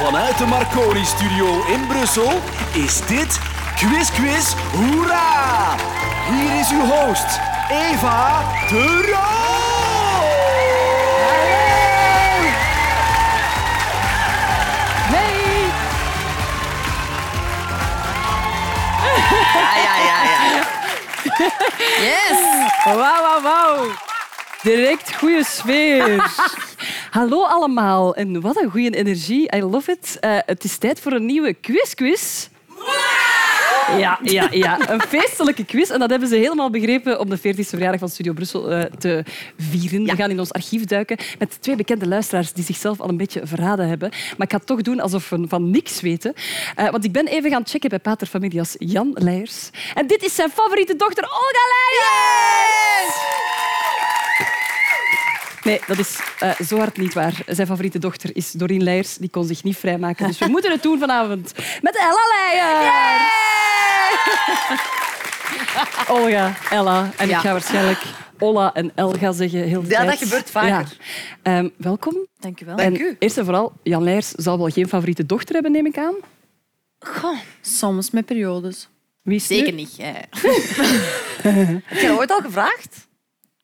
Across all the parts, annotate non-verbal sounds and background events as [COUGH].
Vanuit de Marconi Studio in Brussel is dit Quiz Quiz Hoera! Hier is uw host, Eva de Roo! Hey! Ja, ja, ja, ja. ja. [LAUGHS] Yes! Wauw, wauw, wauw. Direct goede sfeer. Hallo allemaal en wat een goede energie. I love it. Eh, het is tijd voor een nieuwe quiz-quiz. Ja, ja, ja, een feestelijke quiz. En dat hebben ze helemaal begrepen om de 40e verjaardag van Studio Brussel eh, te vieren. We gaan in ons archief duiken met twee bekende luisteraars die zichzelf al een beetje verraden hebben. Maar ik ga het toch doen alsof we van niks weten. Eh, want ik ben even gaan checken bij pater familias Jan Leijers. En dit is zijn favoriete dochter Olga Leijers! Nee, dat is eh, zo hard niet waar. Zijn favoriete dochter is Doreen Leijers. Die kon zich niet vrijmaken. Dus we [LAUGHS] moeten het doen vanavond met Ella Leijers. Olga, Ella. En Ja. ik ga waarschijnlijk Ola en Elga zeggen heel de Ja, tijd. dat gebeurt vaker. Ja. Ehm, welkom. Dank u wel. en Eerst en vooral, Jan Leijers zal wel geen favoriete dochter hebben, neem ik aan. Goh, soms met periodes. Wie nu? Zeker niet. [LAUGHS] Heb je dat ooit al gevraagd?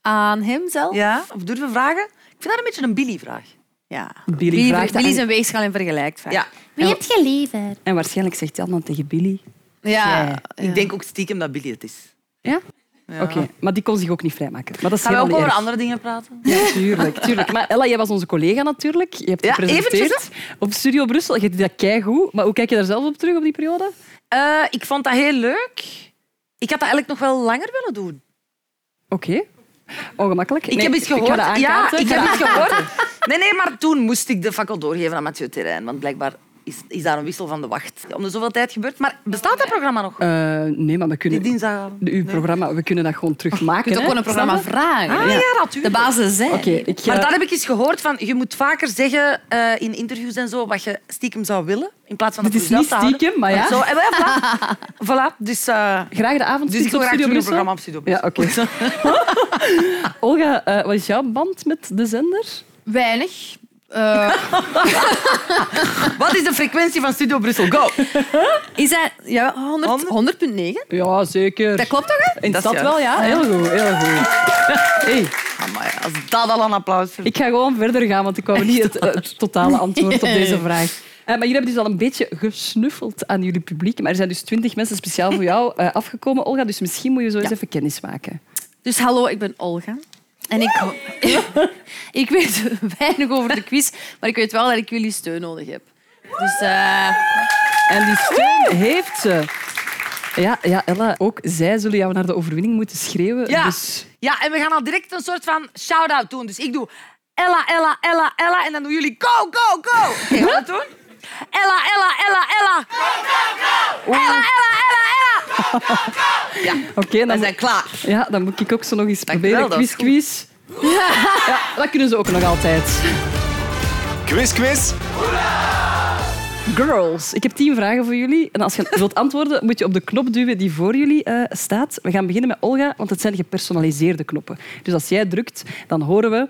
Aan hem zelf? Ja? Of durven we vragen? Ik vind dat een beetje een Billy-vraag. Ja. Billy Billy, vraagt Billy zijn weegschaal en vergelijkt vaak. Ja. Wie heb je liever? En waarschijnlijk zegt Jan dan tegen Billy. Ja. Ja. Ik denk ook stiekem dat Billy het is. Ja? Ja. Oké, maar die kon zich ook niet vrijmaken. Maar dat is Gaan we ook over erg. andere dingen praten? Ja, tuurlijk, tuurlijk. Maar Ella, jij was onze collega natuurlijk. Je hebt Ja, gepresenteerd eventjes, op Studio Brussel. Je deed dat keigoed. Maar hoe kijk je daar zelf op terug, op die periode? Eh, ik vond dat heel leuk. Ik had dat eigenlijk nog wel langer willen doen. Oké. Ongemakkelijk. Ik Nee, heb iets gehoord. dat ja, ik heb [LAUGHS] iets gehoord. Nee, nee, maar toen moest ik de fakkel doorgeven aan Mathieu Terrein. Want blijkbaar is, is daar een wissel van de wacht. Om de zoveel tijd gebeurd. Maar bestaat dat programma nog? Eh, nee, maar we Die kunnen... dinsdag. de- Uw programma, we kunnen dat gewoon terugmaken. Je kunt ook hè. gewoon een programma vragen. Ah, ja, natuurlijk. De basis ik ga... Maar daar heb ik eens gehoord van, je moet vaker zeggen eh, in interviews en zo wat je stiekem zou willen, in plaats van Dit dat is voor niet stiekem, maar ja. Zo, en voilà. [LAUGHS] voilà. Dus, eh, Graag de avond dus ik wil op graag een programma op Studio Ja, oké. [LAUGHS] Olga, eh, wat is jouw band met de zender? Weinig. Eh, [LAUGHS] Wat is de frequentie van Studio Brussel? Go! is dat ja, 100 100,9? Ja, zeker. Dat klopt toch? Hè? In de Dat stad wel, ja. Heel goed, heel goed. [LAUGHS] Hey, Amai, als dat al een applaus verdient. ik ga gewoon verder gaan, want ik wou niet het, het totale antwoord op deze [LAUGHS] vraag. Eh, maar jullie hebben dus al een beetje gesnuffeld aan jullie publiek. Maar er zijn dus twintig mensen speciaal voor jou eh, afgekomen, Olga. Dus misschien moet je zo eens even kennis maken. Dus hallo, ik ben Olga. En ik, [LAUGHS] ik weet weinig over de quiz, maar ik weet wel dat ik jullie steun nodig heb. Dus eh, En die steun heeft ze. Ja, ja, Ella, ook zij zullen jou naar de overwinning moeten schreeuwen. Ja. Dus ja, en we gaan al direct een soort van shout-out doen. Dus ik doe Ella, Ella, Ella, Ella. En dan doen jullie go, go, go. Oké, gaan we dat doen? Ella, Ella, Ella, Ella. Ella, Ella, Ella, Ella. oké, We dan, zijn klaar. ja, dan moet ik ook zo nog eens Dank proberen. wel, Quiz, quiz. [LAUGHS] Ja, dat kunnen ze ook nog altijd. Quiz Quiz Girls, ik heb tien vragen voor jullie. En als je [LAUGHS] wilt antwoorden, moet je op de knop duwen die voor jullie eh, staat. We gaan beginnen met Olga, want het zijn gepersonaliseerde knoppen. Dus als jij drukt, dan horen we...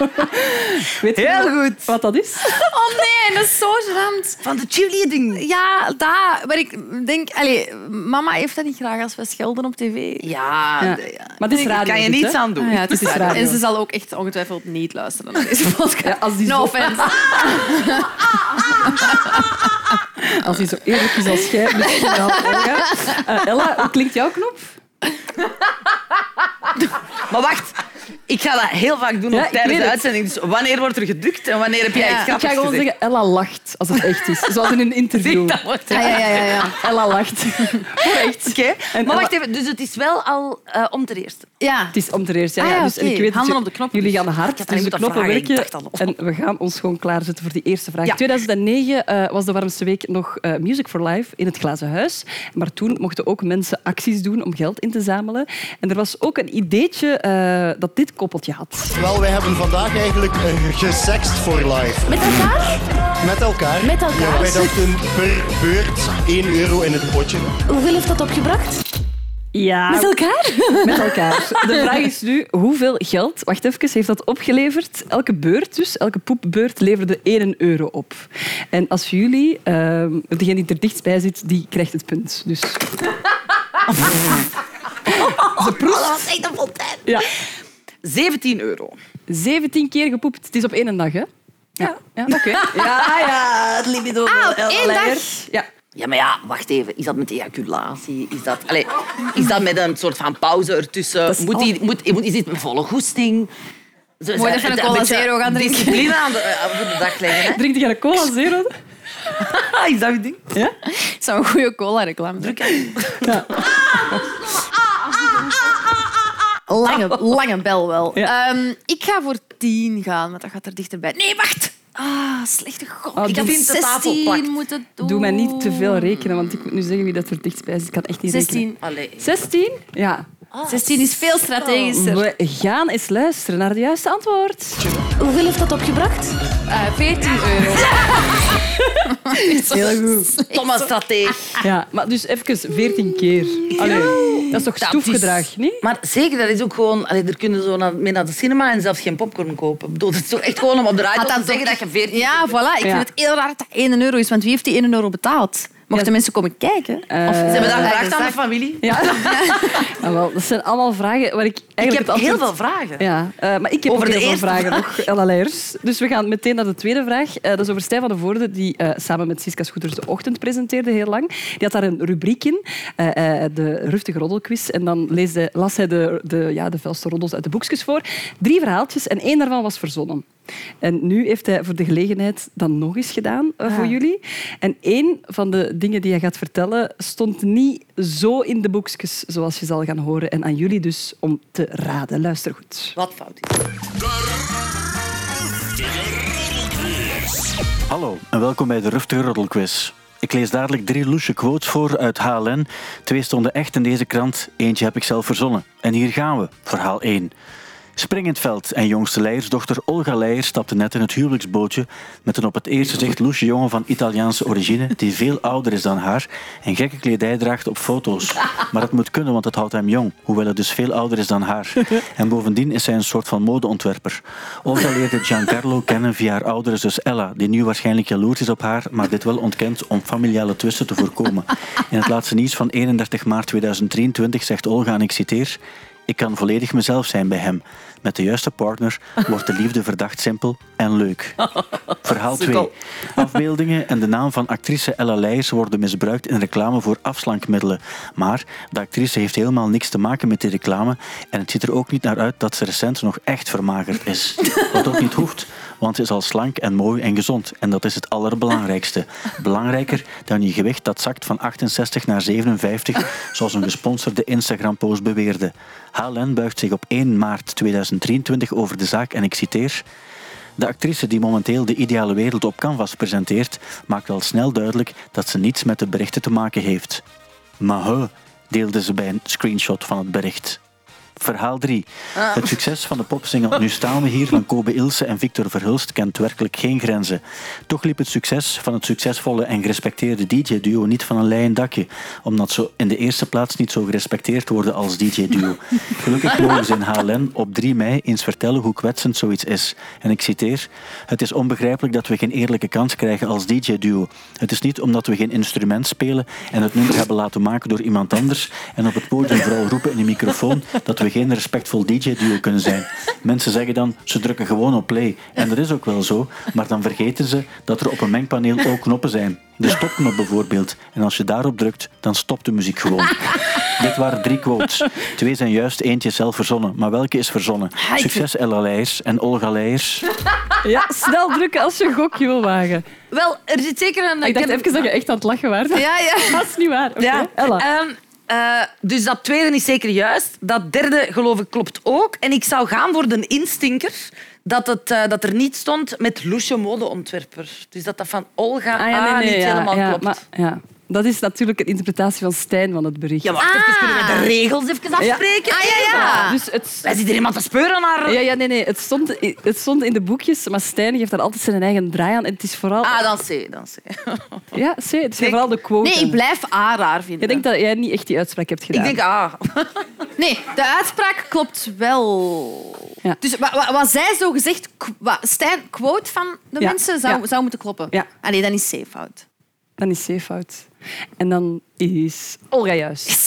[LAUGHS] Weet je Heel goed. wat dat is? Oh nee, dat is zo gênant. Van de cheerleading. Ja, dat. Maar ik denk... Allee, mama heeft dat niet graag als we schelden op tv. Ja, Ja. Maar het is radio. Daar kan je dit, niets hè? aan doen. Ah, ja, het is [LAUGHS] radio. En ze zal ook echt ongetwijfeld niet luisteren naar deze [LAUGHS] podcast. Ja, als die no zo- offense. Als hij zo eerlijk is als jij, misschien wel. Eh, Ella, hoe klinkt jouw knop? Maar wacht, ik ga dat heel vaak doen Ja, ik tijdens de het. uitzending. Dus wanneer wordt er gedrukt en wanneer heb jij Ja, iets ik Ik ga gewoon gezegd? zeggen, Ella lacht, als het echt is. Zoals in een [LAUGHS] interview. Dat wordt Ja, ja, ja, ja, ja. [LAUGHS] Ella lacht. [LAUGHS] Echt. Oké, maar Ella- wacht even. Dus het is wel al eh, om te eerste. ja. Het is om te eerst, ja. Ah, ja. ja, Dus, en ik weet Handen op de knop. Jullie gaan hard, dus de knoppen werken. En we gaan ons gewoon klaarzetten voor die eerste vraag. Ja. 2009 eh, was de warmste week nog eh, Music for Life in het Glazen Huis. Maar toen mochten ook mensen acties doen om geld in te zamelen. En er was ook een ideetje dat dit koppeltje had. Wel, wij hebben vandaag eigenlijk eh, gesext for life. Met elkaar? Met elkaar. Met elkaar. Ja, wij dachten per beurt 1 euro in het potje. Hoeveel heeft dat opgebracht? Ja, Met elkaar? [LAUGHS] met elkaar. De vraag is nu, hoeveel geld, wacht even, heeft dat opgeleverd? Elke beurt dus, elke poepbeurt leverde 1 euro op. En als jullie, ehm, degene die er dichtst bij zit, die krijgt het punt. Dus [LAUGHS] Ze proest. dat was echt een fontein. ja, 17 euro. 17 keer gepoept. Het is op één dag, hè? Ja. ja Oké. [LAUGHS] Ja, ja, het libido. Ah, op één dag? Ja. Ja, maar ja, wacht even. Is dat met ejaculatie? Is dat, allee, is dat met een soort van pauze ertussen? is Moet die, moet, moet, is dit met volle goesting? Zo, Moet je even een cola zero gaan drinken? Discipline aan de, eh, voor de dag leggen. Drinkt jij een cola zero? [LAUGHS] Is dat je ding? Ja? Het zou een goede cola-reclame zijn. Ja. [LAUGHS] Lange, lange bel wel. Ja. Ehm, ik ga voor 10 gaan, want dat gaat er dichterbij. Nee, wacht! Ah, slechte gok. Oh, ik had vind de tafel 16 plakt. moeten doen. Doe mij niet te veel rekenen, want ik moet nu zeggen wie dat er dichtst bij is. Ik kan echt niet rekenen. 16. Allee. 16? Ja. 16 is veel strategischer. We gaan eens luisteren naar het juiste antwoord. Hoeveel heeft dat opgebracht? 14 [LAUGHS] euro. Heel goed. Stomme strateeg. Ja, maar dus even 14 keer. Allee, dat is toch Dat stoefgedrag, niet? Maar zeker, dat is ook gewoon... Allee, er kunnen zo naar, mee naar de cinema en zelfs geen popcorn kopen. Ik bedoel, het is toch echt gewoon om op de radio Had te dan zeggen dat je 14... Ja, voilà. Ik vind het heel raar dat dat 1 euro is, want wie heeft die 1 euro betaald? Mochten Ja. mensen komen kijken? Eh, Of Ze hebben dat Ja, gevraagd aan de familie. Ja. ja [LAUGHS] wel, dat zijn allemaal vragen waar ik Ik eigenlijk heb het heel veel vragen. Ja, eh, maar ik heb Over ook heel veel vragen vraag. nog, Ella Leijers. Dus we gaan meteen naar de tweede vraag. Eh, dat is over Stijn van de Voorde, die eh, samen met Siska Scooters de ochtend presenteerde heel lang. Die had daar een rubriek in, eh, eh, de Ruftige Roddelquiz. En dan leesde, las hij de, de, ja, de vuilste roddels uit de boekjes voor. Drie verhaaltjes en één daarvan was verzonnen. En nu heeft hij voor de gelegenheid dat nog eens gedaan eh, voor jullie. En één van de dingen die hij gaat vertellen stond niet zo in de boekjes zoals je zal gaan horen. En aan jullie dus om te raden. Luister goed. Wat fout is. Hallo en welkom bij de Ruftige Roddelquiz. Ik lees dadelijk drie loesje quotes voor uit HLN. Twee stonden echt in deze krant, eentje heb ik zelf verzonnen. En hier gaan we, verhaal 1. Spring in het veld en jongste Leijersdochter Olga Leijer stapte net in het huwelijksbootje met een op het eerste zicht loesje jongen van Italiaanse origine die veel ouder is dan haar en gekke kledij draagt op foto's. Maar het moet kunnen, want het houdt hem jong, hoewel hij dus veel ouder is dan haar. En bovendien is hij een soort van modeontwerper. Olga leerde Giancarlo kennen via haar oudere zus Ella, die nu waarschijnlijk jaloers is op haar, maar dit wel ontkent om familiale twisten te voorkomen. In het laatste nieuws van 31 maart 2023 zegt Olga, en ik citeer... Ik kan volledig mezelf zijn bij hem. Met de juiste partner wordt de liefde verdacht simpel en leuk. [LAUGHS] Verhaal 2. Afbeeldingen en de naam van actrice Ella Leijers worden misbruikt in reclame voor afslankmiddelen. Maar de actrice heeft helemaal niks te maken met die reclame en het ziet er ook niet naar uit dat ze recent nog echt vermagerd is. Wat ook niet hoeft, want ze is al slank en mooi en gezond. En dat is het allerbelangrijkste. Belangrijker dan je gewicht dat zakt van 68 naar 57, zoals een gesponsorde Instagram-post beweerde. HLN buigt zich op 1 maart 2023 over de zaak en ik citeer... De actrice die momenteel de ideale wereld op Canvas presenteert, maakt al snel duidelijk dat ze niets met de berichten te maken heeft. Maar deelde ze bij een screenshot van het bericht. Verhaal 3. Het succes van de popsingle Nu staan we hier van Kobe Ilse en Victor Verhulst kent werkelijk geen grenzen. Toch liep het succes van het succesvolle en gerespecteerde DJ-duo niet van een leien dakje, omdat ze in de eerste plaats niet zo gerespecteerd worden als DJ-duo. Gelukkig mogen ze in HLN op 3 mei eens vertellen hoe kwetsend zoiets is. En ik citeer: Het is onbegrijpelijk dat we geen eerlijke kans krijgen als DJ-duo. Het is niet omdat we geen instrument spelen en het nummer hebben laten maken door iemand anders en op het podium vooral roepen in een microfoon dat we geen respectvol DJ-duo kunnen zijn. [LAUGHS] Mensen zeggen dan, ze drukken gewoon op play. En dat is ook wel zo, maar dan vergeten ze dat er op een mengpaneel ook knoppen zijn. De stopknop bijvoorbeeld. En als je daarop drukt, dan stopt de muziek gewoon. [LAUGHS] Dit waren drie quotes. Twee zijn juist, eentje zelf verzonnen. Maar welke is verzonnen? Succes Ella Leijers en Olga Leijers. [LAUGHS] Ja, snel drukken als je een gokje wil wagen. Wel, er zit zeker een... Ik dacht even dat je echt aan het lachen was. Ja, ja. Dat is niet waar. Ja. Ella. Ehm, eh, dus dat tweede is zeker juist. Dat derde, geloof ik, klopt ook. En ik zou gaan voor de instinker dat, het, eh, dat er niet stond met Loesje modeontwerper. Dus dat dat van Olga Ah, ja, nee, nee, niet ja, helemaal ja, klopt. maar-. Dat is natuurlijk een interpretatie van Stijn van het bericht. Ja, wacht even, kunnen we de regels even afspreken? Ah, ja, ja. Dus het, Wij zitten er iemand te speuren naar... ja, ja, nee, nee. Het stond, het stond in de boekjes, maar Stijn geeft daar altijd zijn eigen draai aan. En het is vooral... Ah, dan C, dan C. Ja, zie, het is vooral de quote. Nee, ik blijf A raar vinden. Je denkt dat jij niet echt die uitspraak hebt gedaan. Ik denk A. Nee, de uitspraak klopt wel. Ja. Dus wa- wa- wat zij zo gezegd, Stijn quote van de Ja, mensen zou, ja. zou moeten kloppen. Ja. Ah nee, dat is safe fout. Dan is C fout. En dan is Olga juist. [LAUGHS]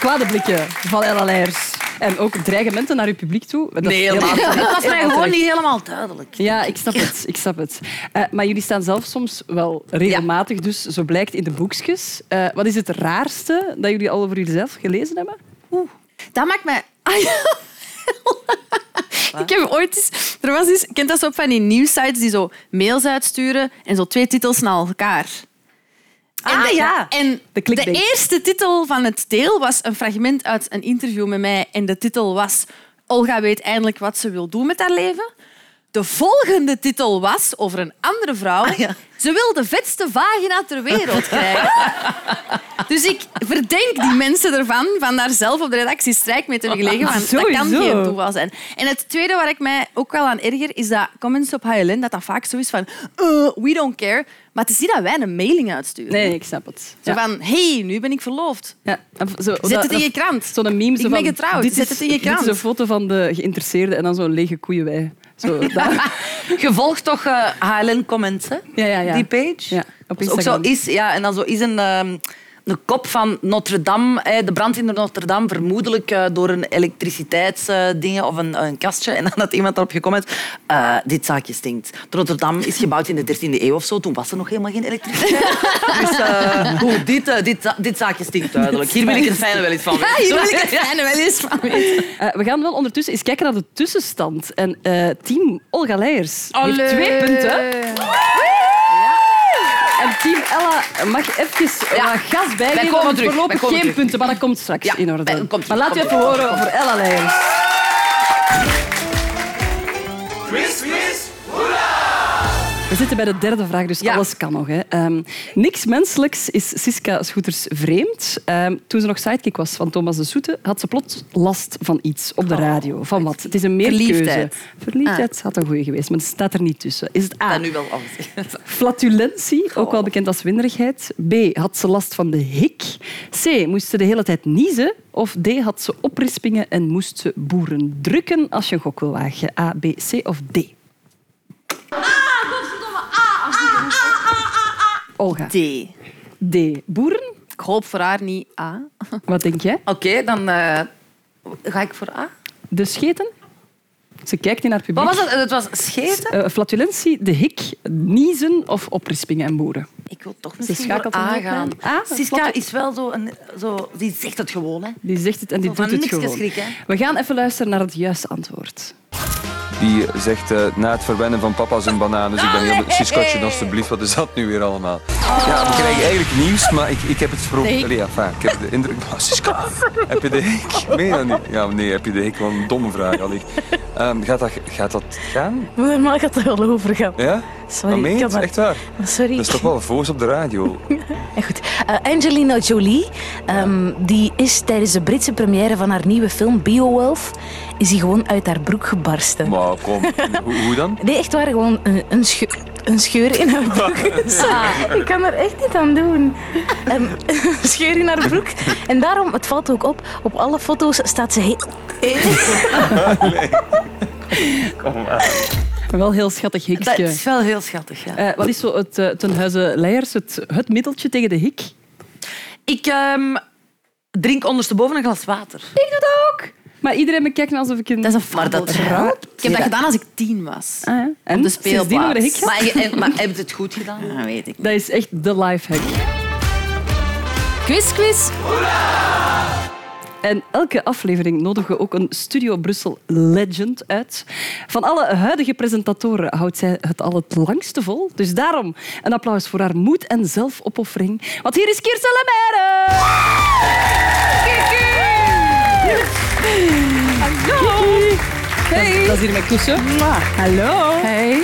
Kwade blikken van Ella Leijers. En ook dreigementen naar uw publiek toe. Dat Nee, helemaal. Het was mij gewoon niet helemaal duidelijk. Ja, ik snap het. Ik snap het. Eh, maar jullie staan zelf soms wel regelmatig, dus zo blijkt in de boekjes. Eh, wat is het raarste dat jullie al over jezelf gelezen hebben? Dat maakt mij... Ah, [LAUGHS] ja. [LAUGHS] Ik heb ooit eens... Er was eens... Kent dat zo op van die nieuwsites die zo mails uitsturen en zo twee titels naar elkaar? Ah, ja. En De eerste titel van het deel was een fragment uit een interview met mij. En de titel was Olga weet eindelijk wat ze wil doen met haar leven. De volgende titel was over een andere vrouw. ja. Ze wil de vetste vagina ter wereld krijgen. dus ik verdenk die mensen ervan van daar zelf op de redactie strijk mee te. Van, dat kan geen toeval zijn. En het tweede waar ik mij ook wel aan erger, is dat comments op HLN, dat dat vaak zo is van "Uh, we don't care. Maar het is niet dat wij een mailing uitsturen. Nee, ik snap het. Zo van, hey, nu ben ik verloofd. Ja, zo, Zet het in je krant. Zo'n meme zo Ik ben getrouwd, Dit zet is, het in je Dit krant. is een foto van de geïnteresseerde en dan zo'n lege koeienwei. Zo, [LAUGHS] volgt toch eh, HLN Comments, hè? Ja, ja, ja. Die page? Ja, op is ook zo Instagram. is, ja, en dan zo is een, ehm, een kop van Notre Dame, hè, de brand in Notre Dame, vermoedelijk eh, door een elektriciteitsding of een, een kastje. En dan had iemand daarop gecomment, eh, dit zaakje stinkt. Notre Dame is gebouwd in de 13e eeuw of zo, toen was er nog helemaal geen elektriciteit. [LAUGHS] dus eh, goed, dit, eh, dit, dit zaakje stinkt duidelijk. Hier wil ik het fijne wel eens van weten. Hier wil ik het [LAUGHS] fijne wel eens van weten. Eh, we gaan wel ondertussen eens kijken naar de tussenstand. En eh, team Olga Leijers heeft twee punten. En team Ella mag even Ja. wat gas bijgeven. Wij komen want terug, voorlopig wij komen geen terug. punten, maar dat komt straks Ja, in orde. komt maar laten we komt even horen over Ella Leijers. We zitten bij de derde vraag, dus Ja. alles kan nog. Hè. Ehm, niks menselijks is Siska Scooters vreemd. Ehm, toen ze nog sidekick was van Thomas de Soete, had ze plots last van iets op de radio. Van wat? Het is een meerkeuze. Verliefdheid. Verliefdheid had een goeie geweest, maar het staat er niet tussen. Is het A, Dat nu wel alles. [LAUGHS] flatulentie, ook wel bekend als winderigheid? B, had ze last van de hik? C, moest ze de hele tijd niezen? Of D, had ze oprispingen en moest ze boeren drukken? Als je een gok wil wagen. A, B, C of D? Olga. D. D. Boeren? Ik hoop voor haar niet A. Wat denk jij? Oké, dan eh, ga ik voor A. De scheten? Ze kijkt in haar publiek. Wat was het? Het was scheten? Eh, flatulentie, de hik, niezen of oprispingen en boeren? Ik wil toch misschien voor A gaan. aan. A, Siska flatu- is wel zo, een, zo... Die zegt het gewoon, hè. Die zegt het en die doet het gewoon. geschrik, hè. We gaan even luisteren naar het juiste antwoord. Die zegt eh, na het verwennen van papa's en bananen. Dus ik ben heel... Siskatje, alstublieft, wat is dat nu weer allemaal? Ja, we krijgen eigenlijk nieuws, maar ik, ik heb het. Allee, ja, enfin, ik heb de indruk... Oh, Siska, [LAUGHS] heb je de hik? Meen je dat niet? Ja, nee, heb je de hik? Wat een domme vraag. Allee. Ehm, gaat, dat, gaat dat gaan? Normaal gaat het er wel over gaan. Ja? Sorry, Maar meen je ik het? kan Echt waar? dat- Sorry. Dat is toch wel voos op de radio? [LAUGHS] Ja, goed. Eh, Angelina Jolie, ehm, die is tijdens de Britse première van haar nieuwe film Beowulf, is die gewoon uit haar broek gebarsten. Maar kom, hoe, hoe dan? Nee, echt waar, gewoon een, een, scheur, een scheur in haar broek. [LAUGHS] Sorry, ik kan er echt niet aan doen. Ehm, een scheur in haar broek. En daarom, het valt ook op, op alle foto's staat ze heel... [LAUGHS] Wel heel schattig Dat hikje. is wel heel schattig, ja. Eh, wat is zo het, eh, ten huize Leijers, het, het middeltje tegen de hik? Ik ehm, drink ondersteboven een glas water. Ik doe dat ook. Maar iedereen bekijkt me alsof ik een... Dat is een Maar dat fabeltje. Ik heb dat gedaan als ik tien was. Ah, ja. En? Op de Sindsdien speelplaats. Maar, je- en- maar heb je het goed [LAUGHS] gedaan? Dat weet ik. Dat is echt de lifehack. Quiz, quiz. En elke aflevering nodigen we ook een Studio Brussel legend uit. Van alle huidige presentatoren houdt zij het al het langste vol. Dus daarom een applaus voor haar moed en zelfopoffering. Want hier is Kirsten Lemaire! Hallo! Hey. Dat, dat is hier met kussen. Hallo! Hey.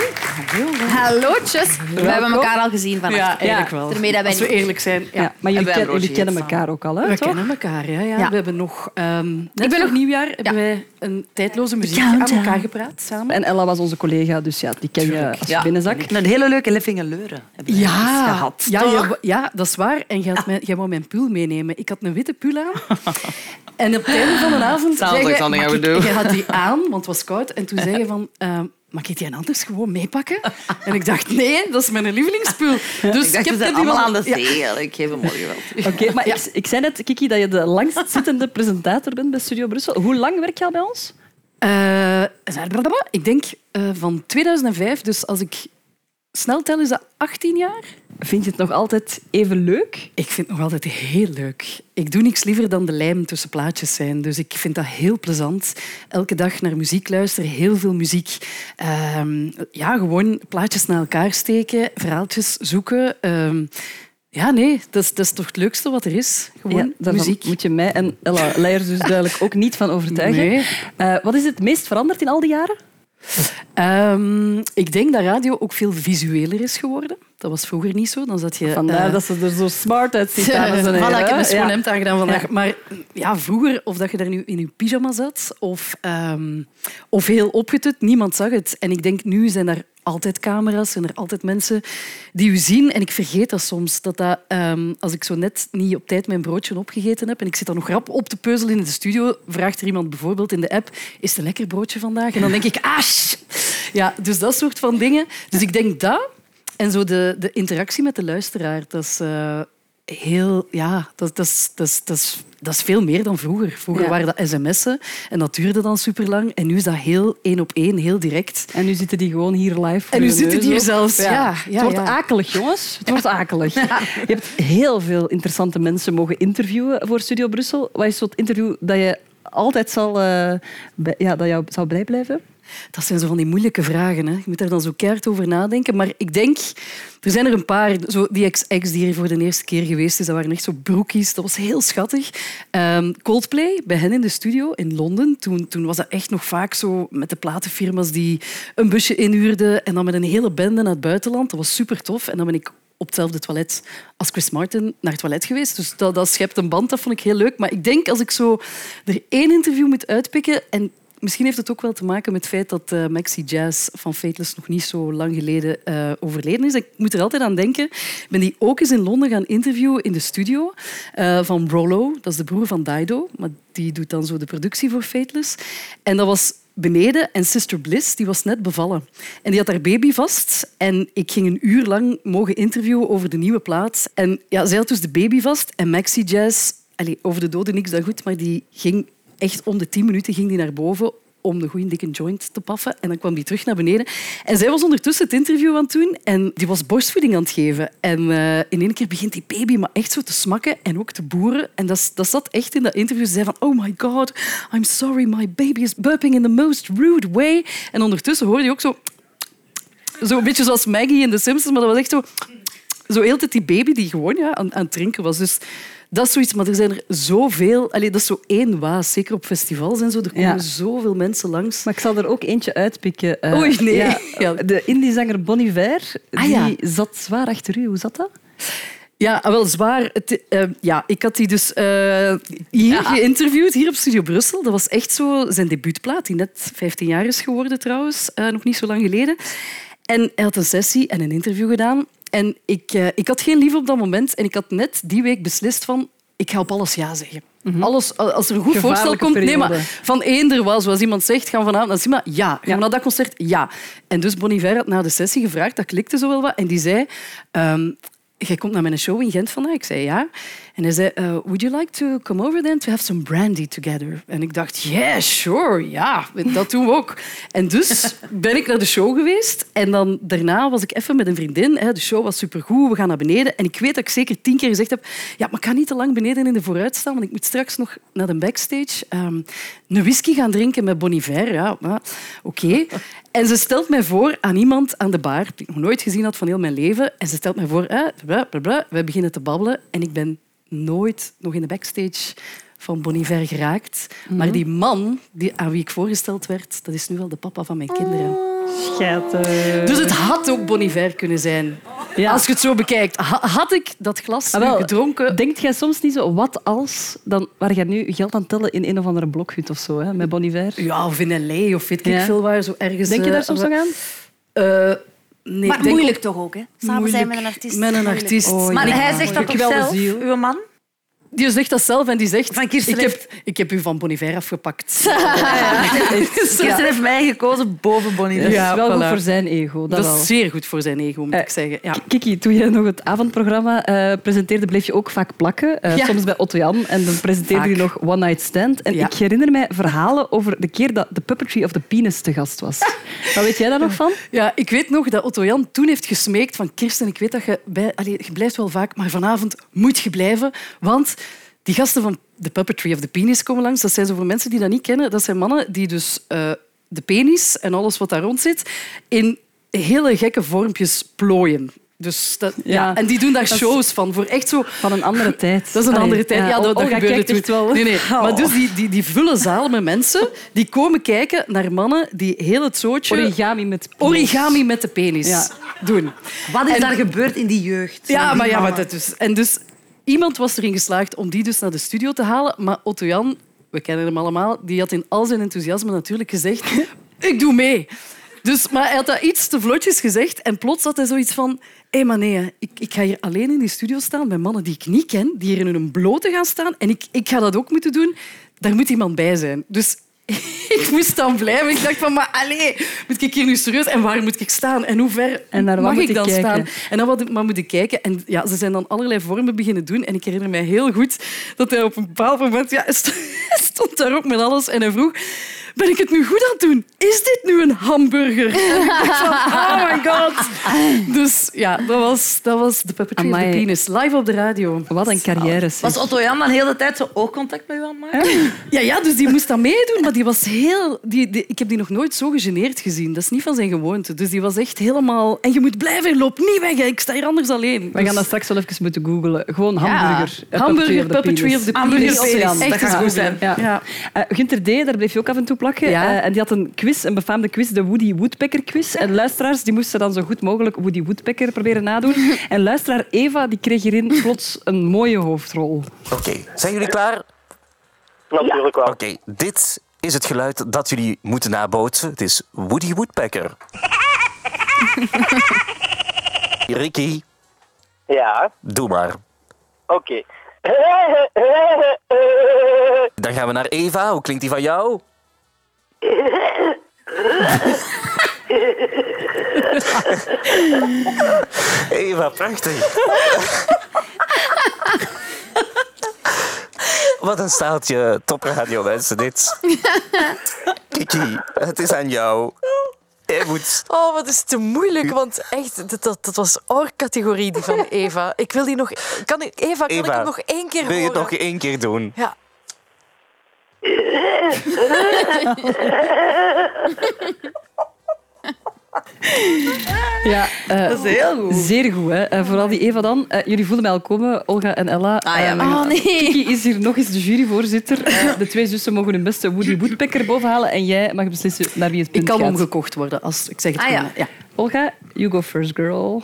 Hallootjes. We hebben elkaar al gezien vannacht. Ja, eigenlijk wel. Daarmee dat wij Als we niet- eerlijk zijn. Ja. Ja, maar jullie, ken- kennen elkaar ook al, hè? We toch? kennen elkaar, ja, ja. Ja. We hebben nog... ehm net ben nog- nieuwjaar hebben wij een tijdloze muziek aan elkaar gepraat samen. En Ella was onze collega, dus ja, die ken je als je binnenzak. Een hele leuke Leffingen Leuren hebben we eens Ja, gehad. ja, ja, dat is waar. En jij, had mijn, jij wou mijn pul meenemen. Ik had een witte pul aan. [LAUGHS] En op het einde van de avond Sounds zei like je, something I "Mag would ik- do." jij had die aan, want het was koud. En toen zei je van... eh, Mag ik die anders gewoon meepakken? En ik dacht, nee, dat is mijn lievelingspul. Dus ik dacht, heb wel- allemaal aan de Ja. zee. Ik geef hem morgen wel. Oké, maar ik, ik zei net, Kiki, dat je de langstzittende presentator bent bij Studio Brussel. Hoe lang werk je al bij ons? Eh, ik denk eh, van 2005, dus als ik snel tel, is dat 18 jaar. Vind je het nog altijd even leuk? Ik vind het nog altijd heel leuk. Ik doe niks liever dan de lijm tussen plaatjes zijn. Dus ik vind dat heel plezant. Elke dag naar muziek luisteren, heel veel muziek. Ehm, ja, gewoon plaatjes naar elkaar steken, verhaaltjes zoeken. Ehm, ja, nee, dat is, dat is toch het leukste wat er is. Gewoon muziek. moet je mij en Ella Leijers dus duidelijk ook niet van overtuigen. Nee. Eh, wat is het meest veranderd in al die jaren? Ehm, ik denk dat radio ook veel visueler is geworden. Dat was vroeger niet zo. Dan zat je, Vandaar eh, dat ze er zo smart uitziet, dames en heren. [LAUGHS] Voilà, ik heb een schoon hemd aangedaan vandaag. Ja. Maar ja, vroeger, of dat je daar nu in je pyjama zat, of, ehm, of heel opgetut, niemand zag het. En ik denk, nu zijn er altijd camera's, zijn er altijd mensen die u zien. En ik vergeet dat soms. Dat dat, ehm, als ik zo net niet op tijd mijn broodje opgegeten heb en ik zit dan nog rap op te peuzelen in de studio, vraagt er iemand bijvoorbeeld in de app, is het een lekker broodje vandaag? En dan denk ik, ah, sh- Ja, dus dat soort van dingen. Dus ik denk dat. En zo de, de interactie met de luisteraar, dat is eh, heel... Ja, dat, dat, dat, dat, dat is veel meer dan vroeger. Vroeger Ja. waren dat sms'en en dat duurde dan super lang. En nu is dat heel één op één, heel direct. En nu zitten die gewoon hier live voor En nu zitten die hier zelfs. Ja, ja, het wordt akelig, jongens. Het wordt akelig. [LAUGHS] Je hebt heel veel interessante mensen mogen interviewen voor Studio Brussel. Wat is zo'n interview dat je altijd zal, eh, ja, dat jou zou blij blijven? Dat zijn zo van die moeilijke vragen. Hè. Je moet daar dan zo keihard over nadenken. Maar ik denk, er zijn er een paar. Zo die ex-ex die hier voor de eerste keer geweest is, dat waren echt zo broekies. Dat was heel schattig. Ehm, Coldplay, bij hen in de studio in Londen. Toen, toen was dat echt nog vaak zo met de platenfirma's die een busje inhuurden en dan met een hele bende naar het buitenland. Dat was super tof. En dan ben ik op hetzelfde toilet als Chris Martin naar het toilet geweest. Dus dat, dat schept een band, dat vond ik heel leuk. Maar ik denk, als ik zo er één interview moet uitpikken... En misschien heeft het ook wel te maken met het feit dat eh, Maxi Jazz van Fateless nog niet zo lang geleden eh, overleden is. Ik moet er altijd aan denken. Ik ben die ook eens in Londen gaan interviewen in de studio eh, van Rollo. Dat is de broer van Dido. Maar die doet dan zo de productie voor Fateless. En dat was beneden en Sister Bliss die was net bevallen. En die had haar baby vast. En ik ging een uur lang mogen interviewen over de nieuwe plaat. En ja, zij had dus de baby vast. En Maxi Jazz, allee, over de doden niks dan goed, maar die ging echt om de tien minuten ging die naar boven om de goede dikke joint te paffen. En dan kwam die terug naar beneden. En zij was ondertussen het interview aan het doen en die was borstvoeding aan het geven. En eh, in één keer begint die baby maar echt zo te smakken en ook te boeren. En dat, dat zat echt in dat interview. Ze zei van, oh my god, I'm sorry, my baby is burping in the most rude way. En ondertussen hoorde je ook zo... Zo een beetje zoals Maggie in The Simpsons, maar dat was echt zo... Zo heel die baby die gewoon ja, aan, aan het drinken was. Dus dat is zoiets, maar er zijn er zoveel. Allee, dat is zo één waas, zeker op festivals en zo. Er komen Ja. zoveel mensen langs. Maar ik zal er ook eentje uitpikken. Eh, Oei, nee. ja, [LAUGHS] Ja. de indiezanger Bon Iver, Ah, die zat zwaar achter u. Hoe zat dat? Ja, wel zwaar. Het, eh, ja, ik had die dus eh, hier geïnterviewd, hier op Studio Brussel. Dat was echt zo zijn debuutplaat, die net 15 jaar is geworden trouwens, nog niet zo lang geleden. En hij had een sessie en een interview gedaan. En ik, eh, ik had geen lief op dat moment. En ik had net die week beslist van, ik ga op alles ja zeggen. Alles, als er een goed voorstel komt, nee, maar van eender wel, zoals iemand zegt, gaan we vanavond naar Sima? Ja. Gaan we naar dat concert? Ja. En dus Bon Iver had na de sessie gevraagd, dat klikte zo wel wat, en die zei... ehm, Jij komt naar mijn show in Gent vandaag? Ik zei ja. En hij zei, uh, would you like to come over then to have some brandy together? En ik dacht, yeah, sure, ja, dat doen we ook. En dus ben ik naar de show geweest. En dan daarna was ik even met een vriendin. De show was supergoed, we gaan naar beneden. En ik weet dat ik zeker tien keer gezegd heb, ja, maar ik ga niet te lang beneden in de vooruit staan, want ik moet straks nog naar de backstage ehm, een whisky gaan drinken met Bon Iver. Ja, oké. En ze stelt mij voor aan iemand aan de bar, die ik nog nooit gezien had van heel mijn leven. En ze stelt mij voor, eh, we beginnen te babbelen. En ik ben nooit nog in de backstage van Bon Iver geraakt. Maar die man die, aan wie ik voorgesteld werd, dat is nu wel de papa van mijn kinderen. Schattig. Dus het had ook Bon Iver kunnen zijn. Ja. Als je het zo bekijkt. Ha- had ik dat glas Ah, wel, gedronken... Denkt jij soms niet zo, wat als, dan waar jij nu je geld aan tellen in een of andere blokhut of zo, hè, met Bon Iver? Ja, of in L.A. of weet ik Ja. veel waar. Zo ergens, Denk je daar eh, soms nog aan? eh, nee, Maar moeilijk ook toch ook, hè? Samen zijn met een artiest. Met een artiest. Oh, Maar hij zegt dat toch Geweldige zelf, uw man? Die zegt dat zelf en die zegt... Van Kirsten ik, heb, ik heb u van Bon Iver afgepakt. [LAUGHS] Kirsten heeft mij gekozen boven Bonnie. Dat Ja, is wel voilà. goed voor zijn ego. Dat, Dat wel. is zeer goed voor zijn ego, moet Eh, ik zeggen. Ja. Kiki, toen jij nog het avondprogramma eh, presenteerde, bleef je ook vaak plakken. Eh, Ja. Soms bij Otto Jan. En dan presenteerde je nog One Night Stand. En Ja. ik herinner mij verhalen over de keer dat de Puppetry of the Penis te gast was. Wat weet jij daar nog van? [LAUGHS] Ja, ik weet nog dat Otto Jan toen heeft gesmeekt van Kirsten, ik weet dat je... Bij, allee, je blijft wel vaak, maar vanavond moet je blijven. Want die gasten van The Puppetry of the Penis komen langs. Dat zijn zo voor mensen die dat niet kennen. Dat zijn mannen die dus eh, de penis en alles wat daar rond zit in hele gekke vormpjes plooien. Dus dat, ja. Ja. En die doen daar Dat shows van. Voor echt zo... Van een andere [LAUGHS] tijd. Dat is een Allee, andere tijd. Ja, dat, dat Olga gebeurde kijkt toen. echt wel. Nee, nee. Oh. Maar dus die, die, die vullen zaal met mensen die komen kijken naar mannen die heel het zootje... Origami met penis. Origami met de penis Ja. doen. Wat is En- daar gebeurd in die jeugd? Ja, Die maar ja, maar dat dus. En dus iemand was erin geslaagd om die dus naar de studio te halen. Maar Otto Jan, we kennen hem allemaal, die had in al zijn enthousiasme natuurlijk gezegd: [LAUGHS] ik doe mee. Dus, maar hij had dat iets te vlotjes gezegd en plots had hij zoiets van... Hé, maar nee, ik, ik ga hier alleen in die studio staan met mannen die ik niet ken, die hier in hun blote gaan staan. En ik, ik ga dat ook moeten doen. Daar moet iemand bij zijn. Dus [LAUGHS] ik moest dan blijven. Ik dacht van, maar allee, moet ik hier nu serieus? En waar moet ik staan? En hoe ver En naar mag moet ik ik dan kijken? staan? En dan wat maar moeten kijken. En ja, ze zijn dan allerlei vormen beginnen doen. En ik herinner mij heel goed dat hij op een bepaald moment... Ja, [LAUGHS] stond daar ook met alles en hij vroeg... Ben ik het nu goed aan het doen? Is dit nu een hamburger? [LAUGHS] En ik dacht van, oh my god. Dus ja, dat was, dat was de Puppetry of the. Penis. Live op de radio. Wat een carrière. zeg. Was Otto Jan dan heel de tijd zo oogcontact met u aan het maken? Ja, ja, dus die moest dat meedoen, maar die was heel... Die, die- ik heb die nog nooit zo gegeneerd gezien. Dat is niet van zijn gewoonte. Dus die was echt helemaal... En je moet blijven, loop niet weg. hè. Ik sta hier anders alleen. We gaan dat straks wel even moeten googlen. Gewoon hamburger. Hamburger, Puppetry of the Penis. Penis. Hamburger Echt. Dat eens gaat goed zijn. Ja. Ja. Eh, Gunther D., daar bleef je ook af en toe plakken. Ja. Eh, en die had een quiz, een befaamde quiz, de Woody Woodpecker quiz. En luisteraars die moesten dan zo goed mogelijk Woody Woodpecker proberen nadoen. [LAUGHS] En luisteraar Eva die kreeg hierin plots een mooie hoofdrol. Oké, zijn jullie klaar? Natuurlijk wel. Oké, dit is het geluid dat jullie moeten nabootsen. Het is Woody Woodpecker. [LAUGHS] Ricky, Ja, doe maar. oké. [LAUGHS] Dan gaan we naar Eva. Hoe klinkt die van jou? [LAUGHS] Eva, prachtig. Wat een staaltje topradio, mensen, dit. Kiki, het is aan jou. Moet... Oh, wat is te moeilijk, want echt, dat, dat, dat was oorcategorie die van Eva. Ik wil die nog... Kan ik, Eva, kan ik hem nog één keer Wil je het horen? nog één keer doen? Ja. [LAUGHS] Ja, eh, Dat is heel goed. Zeer goed, hè. Eh, vooral die Eva dan. Eh, jullie voelen mij al komen, Olga en Ella. Ah, ja, maar- Oh, nee. Kiki is hier nog eens de juryvoorzitter. Eh, de twee zussen mogen hun beste Woody Woodpecker bovenhalen en jij mag beslissen naar wie het punt Ik kan gaat. omgekocht worden, als ik zeg het Ah, ja. Olga, you go first, girl.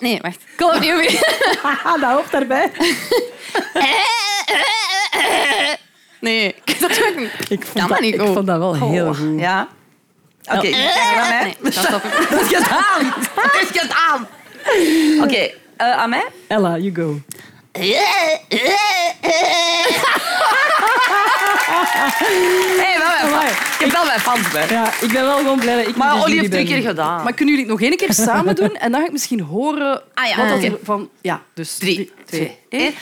Nee, wacht. Kom opnieuw weer. Ah, [LAUGHS] dat hoofd daarbij. [LAUGHS] Nee, [LAUGHS] dat ik niet. Ik vond, Kan dat, niet ik vond dat wel heel Oh, goed. Ja. Oké, kijk aan mij. Nee, dat stop ik. [LAUGHS] Dat is gedaan. [LAUGHS] Dat is gedaan. Oké, eh, aan mij? Ella, you go. Hey, wel mijn. Ik heb wel mijn fans bij. Ja, ik ben wel gewoon blij dat ik Maar Olly heeft twee ben. keer gedaan. Maar kunnen jullie het nog één keer samen doen? En dan ga ik misschien horen Ah, ja, wat dat oké. er van... Ja, dus Drie, twee, twee, één.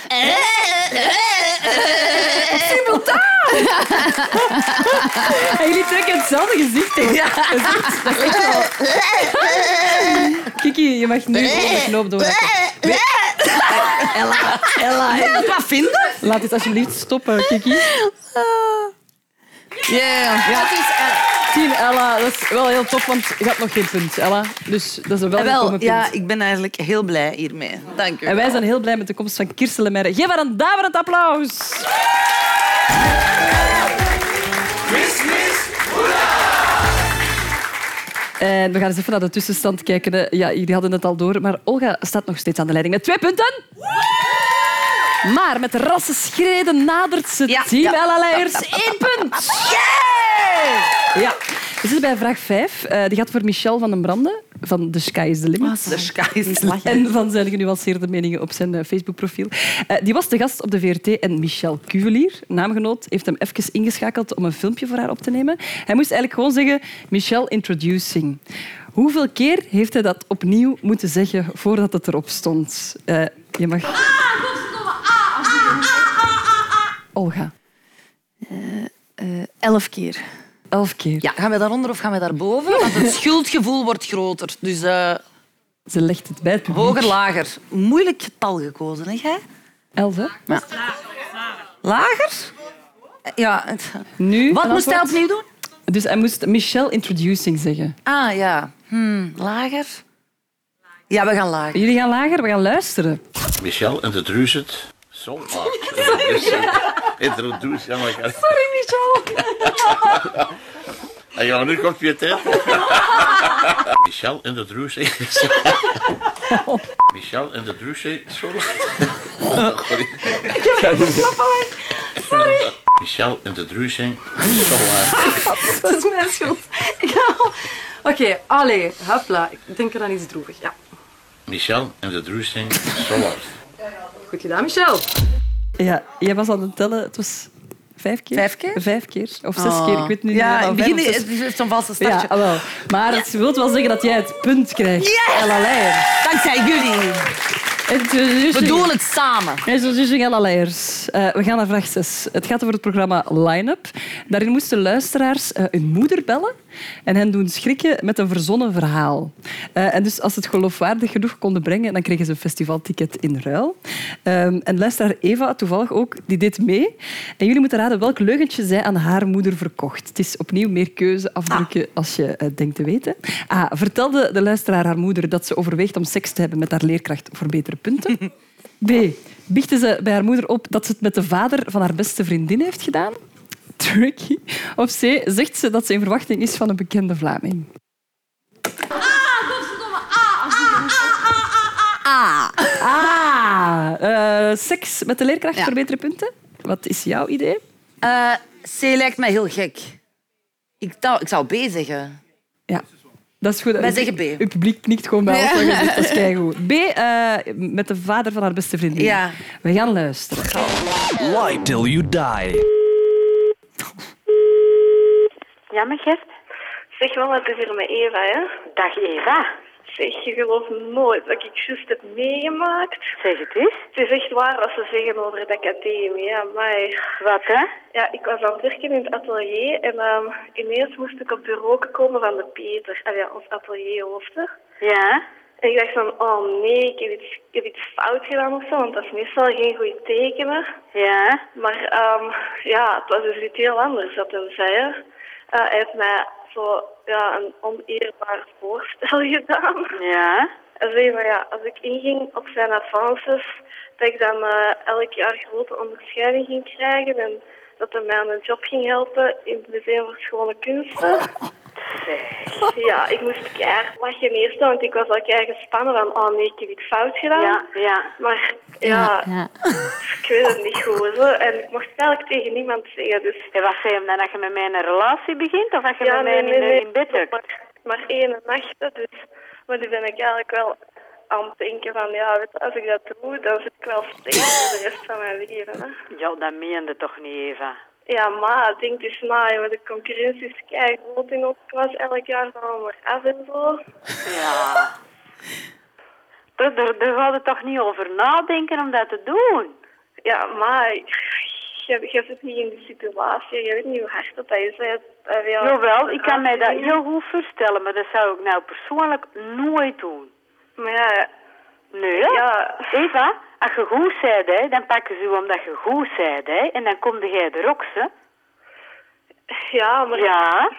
En jullie trekken hetzelfde gezicht in. Ja. Dat is echt, dat is echt wel... Kiki, je mag nu gewoon de knoop doorhakken. Ella, Ella. Je wat vinden? Laat dit alsjeblieft stoppen, Kiki. Yeah. Ja, Team Ella, dat is wel heel tof, want je had nog geen punt, Ella. Dus dat is een welkome wel, punt. ja, ik ben eigenlijk heel blij hiermee. Dank u. En wij zijn heel blij met de komst van Kirsten Lemaire. Geef haar een daverend applaus. En we gaan eens even naar de tussenstand kijken. Ja, jullie hadden het al door, maar Olga staat nog steeds aan de leiding met twee punten. Maar met rassenschreden nadert ze Ja, team ja. Ella Leijers één punt. Ja. We zitten bij vraag 5. die gaat voor Michel van den Brande van The Sky is the Limit. The sky is the limit. En van zijn genuanceerde meningen op zijn eh, Facebookprofiel. Eh, die was de gast op de VRT en Michel Cuvelier, naamgenoot, heeft hem even ingeschakeld om een filmpje voor haar op te nemen. Hij moest eigenlijk gewoon zeggen, Michel introducing. Hoeveel keer heeft hij dat opnieuw moeten zeggen voordat het erop stond? Eh, je mag... Olga. elf keer. Elf keer. Ja, gaan we daaronder of gaan we daarboven? Want het [LAUGHS] schuldgevoel wordt groter. Dus eh, Ze legt het bij het publiek. hoger, lager. Moeilijk getal gekozen, hè jij? Elf, hè? Ja. Lager? Ja. Het... Nu, Wat moest hij opnieuw doen? Dus hij moest Michel introducing zeggen. Ah, ja. Hmm, lager? Ja, we gaan lager. Jullie gaan lager, we gaan luisteren. Michel introduce het. Zo [LAUGHS] hard. Introduce, maar ik Sorry, Michel. En ja, nu komt weer tijd. Michel introduce. Michel introduce. Sorry. Sorry. Sorry. Michel introducing. Zo hard. Dat is mijn schuld. Oké, allee, hopla. Ik denk er aan iets droevig. Ja. Michel introducing. Zo hard. Goed gedaan, Michel. Ja, jij was aan het tellen. Het was vijf keer? Vijf keer? Vijf keer. Of zes Oh. keer, ik weet niet Ja, meer. in het Vijf begin is het zo'n valse Ja, startje. wel. Maar het wil wel zeggen dat jij het punt krijgt. Yes! Ella Leijer. We doen het samen. Introducing Ella Leijers. Eh, we gaan naar vraag 6. Het gaat over het programma Line-up. Daarin moesten luisteraars eh, hun moeder bellen en hen doen schrikken met een verzonnen verhaal. Eh, en dus als ze het geloofwaardig genoeg konden brengen, dan kregen ze een festivalticket in ruil. Ehm, en luisteraar Eva, toevallig ook, die deed mee. En jullie moeten raden welk leugentje zij aan haar moeder verkocht. Het is opnieuw meer keuze afdrukken als je het denkt te weten. A. Vertelde de luisteraar haar moeder dat ze overweegt om seks te hebben met haar leerkracht voor betere punten? [LAUGHS] B. Biechte ze bij haar moeder op dat ze het met de vader van haar beste vriendin heeft gedaan? Tricky. Of C. Zegt ze dat ze in verwachting is van een bekende Vlaming? Ah. Ah. Eh, seks met de leerkracht Ja. voor betere punten? Wat is jouw idee? Eh, C lijkt mij heel gek. Ik, zou- ik zou B zeggen. Ja. Dat is goed. Wij zeggen B. Het publiek knikt gewoon bij ons. Ja. Dat is keigoed. B. eh, met de vader van haar beste vriendin. Ja. We gaan luisteren. Lie till you die. Ja, mijn Gert. Zeg wel, het is hier met Eva, hè? Dag Eva. Zeg, je gelooft nooit dat ik juist heb meegemaakt. Zeg het eens. Het is echt waar als ze zeggen over het academie, ja, maar... Wat, hè? Ja, ik was aan het werken in het atelier en ehm, ineens moest ik op bureau komen van de Peter, ah, ja, ons atelierhoofd. Ja? En ik dacht van, oh nee, ik heb iets, ik heb iets fout gedaan of zo, want dat is meestal geen goed tekenen. Ja? Maar ehm, ja, het was dus iets heel anders dat hij zei. Eh, hij heeft mij zo ja, een oneerbaar voorstel [LAUGHS] gedaan. Ja? En zei van ja, als ik inging op zijn advances, dat ik dan eh, elk jaar grote onderscheiding ging krijgen en dat hij mij aan een job ging helpen in het Museum voor Schone Kunsten. [LAUGHS] Ja, ik moest keihard lachen eerst, want ik was al keihard gespannen van oh nee, ik heb iets fout gedaan. Ja, ja. Maar ja, ik weet het niet goed. Zo. En ik mocht het eigenlijk tegen niemand zeggen. Dus... En wat zei je dan dat je met mij een relatie begint of dat je Ja, met mij nee, in, nee, nee. in bed hebt? Maar, maar één nacht, dus. Maar nu ben ik eigenlijk wel aan het denken van, ja, weet je, als ik dat doe, dan zit ik wel steeds voor de rest van mijn leven. Hè. Ja, dat meende toch niet, Eva? Ja, maar denk eens na, joh, de concurrentie is kei groot in onze klas. Elk jaar gaan we maar af en zo. Ja. [LAUGHS] Daar, daar, daar gaat het toch niet over nadenken om dat te doen? Ja, maar je, je zit niet in die situatie. Je weet niet hoe hard dat is. Ja, Jawel, ik kan mij dat heel goed voorstellen, maar dat zou ik nou persoonlijk nooit doen. Maar ja... Nee, hè? Ja. Eva, als je goed hè, dan pakken ze u omdat je goed bent, hè, en dan kom jij er ook, hè. Ja, maar... Ja?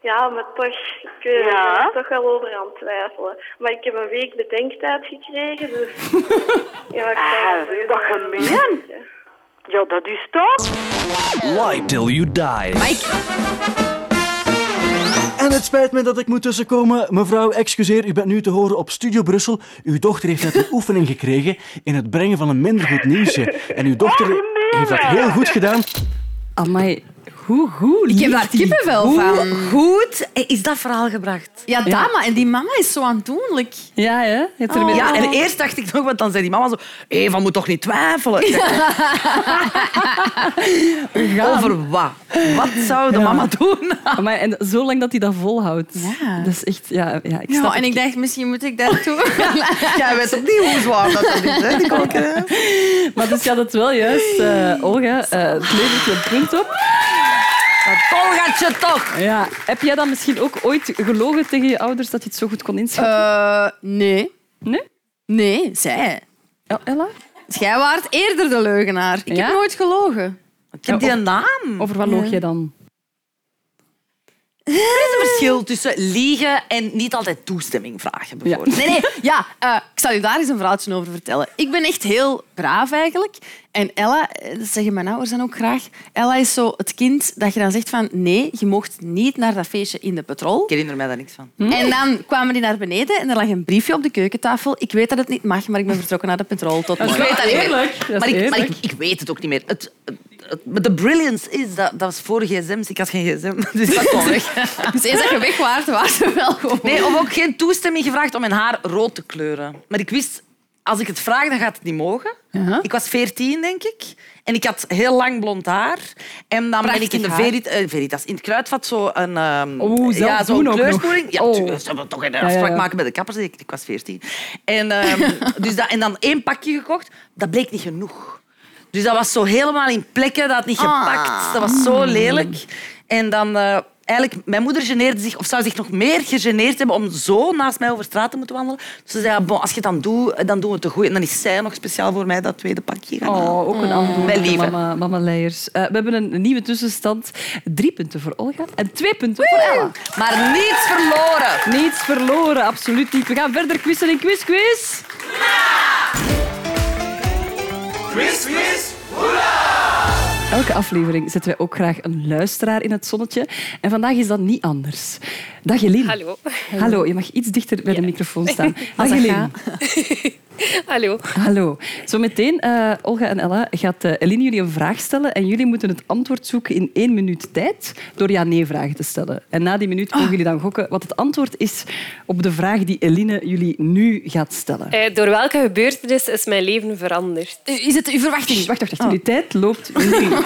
Ja, maar toch, ik er Ja? ben er toch wel over aan het twijfelen. Maar ik heb een week bedenktijd gekregen, dus... [LAUGHS] ja, maar ik Ah, zeggen, gemeen. Ja, dat is toch? Lie till you die. En het spijt me dat ik moet tussenkomen. Mevrouw, excuseer, u bent nu te horen op Studio Brussel. Uw dochter heeft net een [LAUGHS] oefening gekregen in het brengen van een minder goed nieuwsje. En uw dochter heeft dat heel goed gedaan. Amai, hoe goed Ik heb daar kippenvel Hoe van. goed is dat verhaal gebracht? Ja, Ja. Dama. En die mama is zo aandoenlijk. Ja, hè? Er Oh. Ja, en eerst dacht ik nog, want dan zei die mama zo... Eva moet toch niet twijfelen? Over wat? Wat zou de Ja. mama doen? En zolang dat hij dat volhoudt. Ja. Dat is echt... Ja, ja, ik Ja, snap en ik dacht, misschien moet ik dat doen. [LAUGHS] Jij weet niet hoe zwaar dat, dat is, hè, die [LAUGHS] koken. Maar dus je had het wel juist, eh, Olga. eh het levert je punt op. Dat Olgaatje toch! Ja. Heb jij dan misschien ook ooit gelogen tegen je ouders dat je het zo goed kon inschatten? Eh, nee. nee? Nee, zij. Ja, Ella? Jij waart eerder de leugenaar. Ik Ja? heb nooit gelogen. Ik heb die een naam. Over wat loog jij dan? Er is een verschil tussen liegen en niet altijd toestemming vragen, bijvoorbeeld. Nee, nee. Ja, eh, ik zal je daar eens een verhaaltje over vertellen. Ik ben echt heel braaf eigenlijk. En Ella, eh, dat zeggen mijn ouders dan ook graag, Ella is zo het kind dat je dan zegt van nee, je mocht niet naar dat feestje in de petrol. Ik herinner mij daar niks van. En dan kwamen die naar beneden en er lag een briefje op de keukentafel. Ik weet dat het niet mag, maar ik ben vertrokken naar de petrol. Tot Ik weet dat niet meer. Maar, ik, maar ik, ik weet het ook niet meer. Het, maar de brilliance is, dat, dat was voor gsm's. Ik had geen gsm, [LAUGHS] dus dat kwam weg. [LAUGHS] Dus eens dat je weg waart, was er wel gewoon. Nee, of ook geen toestemming gevraagd om mijn haar rood te kleuren. Maar ik wist, als ik het vraag, dan gaat het niet mogen. Ik was veertien, denk ik. En ik had heel lang blond haar. En dan ben ik in de. Verit, eh, Veritas, in het kruidvat zo een... Oeh, zelf ja, zo'n kleurspoeling. Ja, Oh. ze hebben toch een afspraak ja. maken bij de kappers. Ik, ik was veertien. En, ehm, [LAUGHS] dus dat, en dan één pakje gekocht. Dat bleek niet genoeg. Dus dat was zo helemaal in plekken, dat had niet gepakt. Dat was zo lelijk. En dan... eh, Eigenlijk, mijn moeder geneerde zich, of zou zich nog meer gegeneerd hebben om zo naast mij over straat te moeten wandelen. Dus ze zei, ja, bon, als je het dan doet, dan doen we het te goed. En dan is zij nog speciaal voor mij dat tweede pakje gaan halen. Oh, ook een antwoord. Mijn lieve. Mama, mama Leijers. Eh, we hebben een nieuwe tussenstand. Drie punten voor Olga en twee punten voor Ella. Maar niets verloren. Niets verloren, absoluut niet. We gaan verder quizzen in Quiz Quiz. Quiz, quiz, Elke aflevering zetten wij ook graag een luisteraar in het zonnetje. En vandaag is dat niet anders. Dag Eline. Hallo. Hallo, je mag iets dichter bij de microfoon [LAUGHS] staan. Dag Eline. Hallo. Hallo. Zometeen, eh Olga en Ella, gaat eh, Eline jullie een vraag stellen en jullie moeten het antwoord zoeken in één minuut tijd door ja-nee-vragen te stellen. En na die minuut mogen jullie dan gokken wat het antwoord is op de vraag die Eline jullie nu gaat stellen. Eh, door welke gebeurtenis is mijn leven veranderd? Is het uw verwachting? Wacht, wacht, wacht. Jullie tijd loopt nu. [LAUGHS]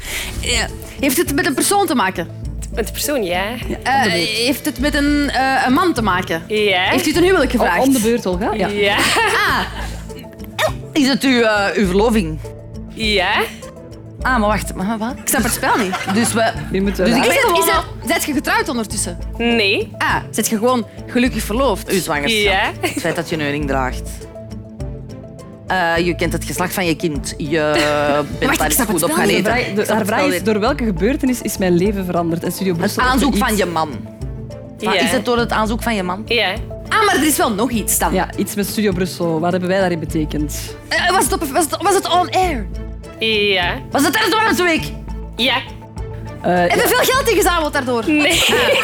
[LAUGHS] Ja. Heeft het met een persoon te maken? Met de persoon, ja. Eh, heeft het met een, eh, een man te maken? Ja. Heeft u het een huwelijk gevraagd? Om de beurt, Olga. Ja. Ja. Ah, Is het uw, eh, uw verloving? Ja. Ah, maar wacht. Maar wat? ik snap het spel niet. Dus we... Je moet Dus ik Is weet het, gewoon is al- het, Zet je getrouwd ondertussen? Nee. Ah, zet je gewoon gelukkig verloofd? Uw zwangerschap. Ja. Het feit dat je een ring draagt. Eh, je kent het geslacht van je kind. Je [LAUGHS] bent Wacht, daar goed het op gaan eten. Haar het vraag is, door welke gebeurtenis is mijn leven veranderd? En Studio Het Brussel aanzoek heeft er van je man. Maar Ja. Is het door het aanzoek van je man? Ja. Ah, maar er is wel nog iets dan. Ja, iets met Studio Brussel. Wat hebben wij daarin betekend? Eh, was, het op, was, het, was het on air? Ja. Was het tijdens de Warmste Week? Ja. Eh, Heb je veel geld ingezameld daardoor? Nee.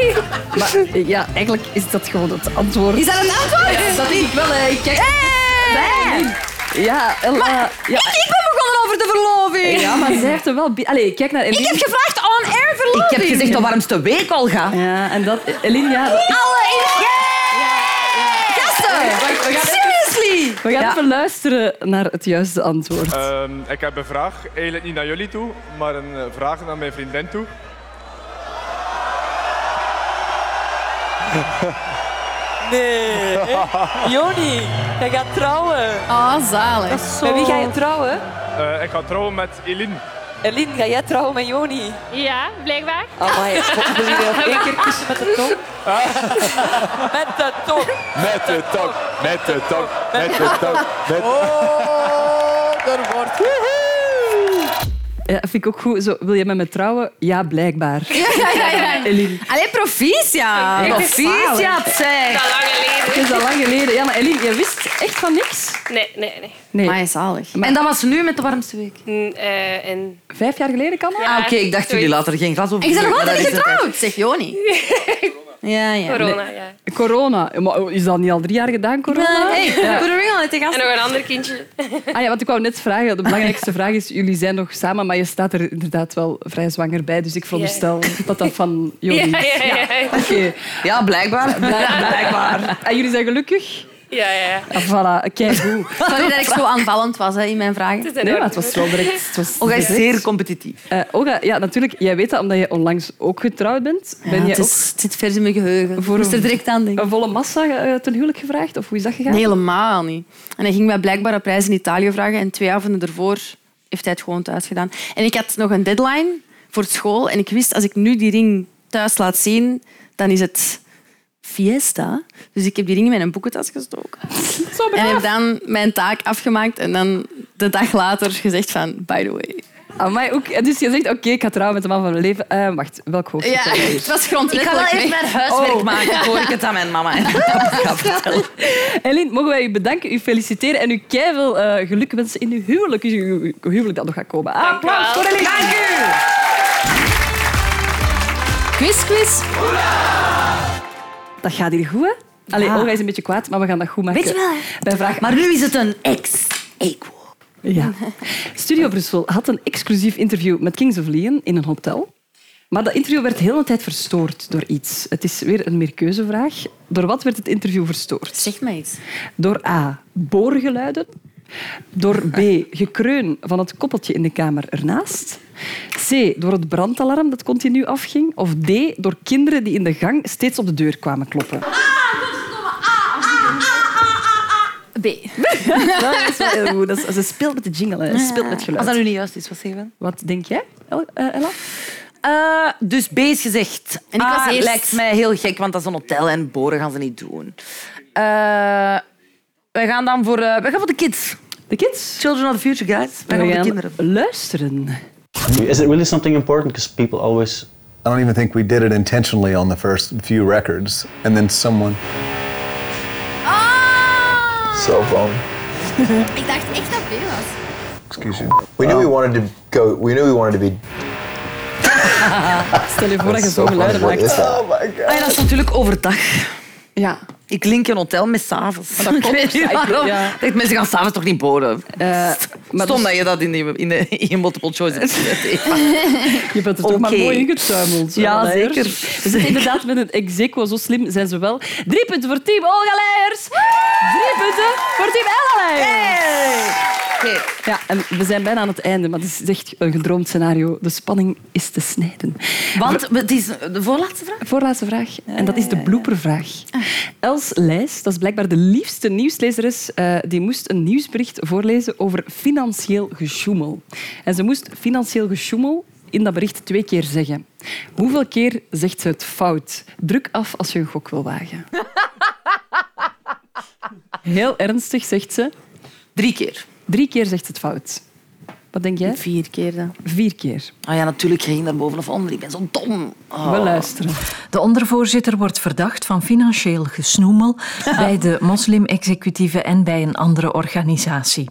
[LAUGHS] Maar eh, ja, eigenlijk is dat gewoon het antwoord. Is dat een antwoord? Dat denk ik wel. Ik kijk... Hey! Ja, Ella... ja. Ik ben begonnen over de verloving. ja, maar zij heeft er wel... Allee, kijk naar Eline. Ik heb gevraagd on air verloving. Ik heb gezegd de warmste week, Olga. Ja, en dat... Eline, ja... dat- Alle in... Gasten! Wacht, we gaan Seriously! We gaan even luisteren naar het juiste antwoord. Ehm, ik heb een vraag, eigenlijk niet naar jullie toe, maar een eh, vraag naar mijn vriendin toe. Nee. Joni, jij gaat trouwen. Ah, zalig. Met wie ga je trouwen? Eh, ik ga trouwen met Eline. Eline, ga jij trouwen met Joni? Ja, blijkbaar. Amai, wil je nog één keer kussen met de tong? [LAUGHS] Met de tong. Met de tong, met de tong, met de tong. Met... Oh, er wordt... Ja, vind ik ook goed. Zo, wil je met me trouwen? Ja, blijkbaar. Ja, ja, ja. ja. Eline. Allee, proficiat. Proficiat, zeg. Dat lang geleden. Het is al lang geleden. Ja, maar Eline, je wist echt van niks? Nee, nee, nee. Nee. Maar zalig. En dat was nu met de warmste week? Mm, eh, en... Vijf jaar geleden kan dat? Ja, ah, oké, ik dacht jullie laten er geen glas over je bent nog altijd is getrouwd, zeg Joni. [LAUGHS] Ja, ja. Corona, ja. Corona. Maar is dat niet al drie jaar gedaan, corona? Hey, Ja. En nog een ander kindje. Ah ja, want ik wou net vragen. De belangrijkste [LAUGHS] vraag is, jullie zijn nog samen, maar je staat er inderdaad wel vrij zwanger bij. Dus ik veronderstel dat dat van jullie Ja, is. ja, ja, ja. Oké. Ja, blijkbaar. Blijkbaar. En jullie zijn gelukkig? Ja, ja, ja. Ah, voilà, kijk hoe. [LAUGHS] Sorry dat ik zo aanvallend was hè, in mijn vragen. Nee, maar het was wel direct. Het was Olga is zeer competitief. Eh, Olga, ja, natuurlijk. Jij weet dat omdat je onlangs ook getrouwd bent. Ja, ben jij het, is, het zit vers in mijn geheugen. Voor Voor moest er een- direct aan denken. een volle massa eh, ten huwelijk gevraagd? Of hoe is dat gegaan? Nee, helemaal niet. En hij ging mij blijkbaar een prijs in Italië vragen. En twee avonden ervoor heeft hij het gewoon thuis gedaan. En ik had nog een deadline voor school. En ik wist, als ik nu die ring thuis laat zien, dan is het fiesta. Dus ik heb die ring in mijn boekentas gestoken. Zo en heb dan mijn taak afgemaakt. En dan de dag later gezegd van, by the way. Amai, ook, dus je zegt, oké, ik ga trouwen met de man van mijn leven. Eh, wacht, welk hoofdstuk? Ja, het was grondwettelijk. Ik ga wel even mijn huiswerk Oh. maken voor ik het aan mijn mama en [LAUGHS] papa ga vertellen. Eileen, mogen wij u bedanken, u feliciteren en u keiveel eh geluk wensen in uw huwelijk. Uw, uw, uw huwelijk dat nog gaat komen. Applaus voor Eileen. Dank u! Quiz, quiz. Dat gaat hier goed, hè? Allee, Ja. Olga is een beetje kwaad, maar we gaan dat goed maken. Weet je wel? Bij vraag Maar nu is het een ex-equo. Ja. Studio Brussel had een exclusief interview met Kings of Leon in een hotel. Maar dat interview werd de hele tijd verstoord door iets. Het is weer een meerkeuzevraag. Door wat werd het interview verstoord? Zeg mij iets. Door A. Boorgeluiden. Door B. Gekreun van het koppeltje in de kamer ernaast. C. Door het brandalarm dat continu afging. Of D. Door kinderen die in de gang steeds op de deur kwamen kloppen. B. [LAUGHS] Dat is wel heel goed. Dat is- ze speelt met de jingle. hè. Ze speelt met geluid. Als dat nu niet juist is, wat zeggen we? Wat denk jij, El- eh, Ella? Eh, dus B is gezegd. En ik was A eerst- lijkt mij heel gek, want dat is een hotel en boren gaan ze niet doen. Eh wij gaan dan voor, eh, wij gaan voor de kids. De kids? Children of the future, guys. Wij gaan We voor de kinderen. luisteren. Is it really something important? Because people always I don't even think we did it intentionally on the first few records. And then someone. Cell phone. [LAUGHS] Ik dacht echt dat B was. Excuse you. We knew we wanted to go. We knew we wanted to be. [LAUGHS] Stel je voor dat je zo geluiden maakt. is that? Ah, ja, dat is natuurlijk overdag. Ja. Ik link een hotel met s'avonds. Dat [LAUGHS] Ik komt, weet niet ik- waarom. ja. Ik mensen gaan s'avonds toch niet boren. Eh, maar Stom dus- dat je dat in, die, in, de, in je multiple choice hebt. [LAUGHS] Je bent er toch maar mooi ingetuimeld. Ja, Leijers. zeker. We zitten inderdaad met een exequo. Zo slim zijn ze wel. Drie punten voor team Olga Leijers. Drie punten voor team Ella Leijers. Ja, en we zijn bijna aan het einde, maar het is echt een gedroomd scenario. De spanning is te snijden. Want het is de voorlaatste vraag. Voorlaatste vraag. En dat is de bloopervraag. Els Lijs, dat is blijkbaar de liefste nieuwslezeres, eh, die moest een nieuwsbericht voorlezen over financieel gesjoemel. En ze moest financieel gesjoemel in dat bericht twee keer zeggen. Hoeveel keer zegt ze het fout? Druk af als je een gok wil wagen. [LAUGHS] Heel ernstig zegt ze... Drie keer. Drie keer zegt ze het fout. Wat denk jij? Vier keer dan. Vier keer. Ah ja, natuurlijk ging daar boven of onder. Ik ben zo dom. Oh. We luisteren. De ondervoorzitter wordt verdacht van financieel gesnoemel [LAUGHS] bij de moslim-executieve en bij een andere organisatie.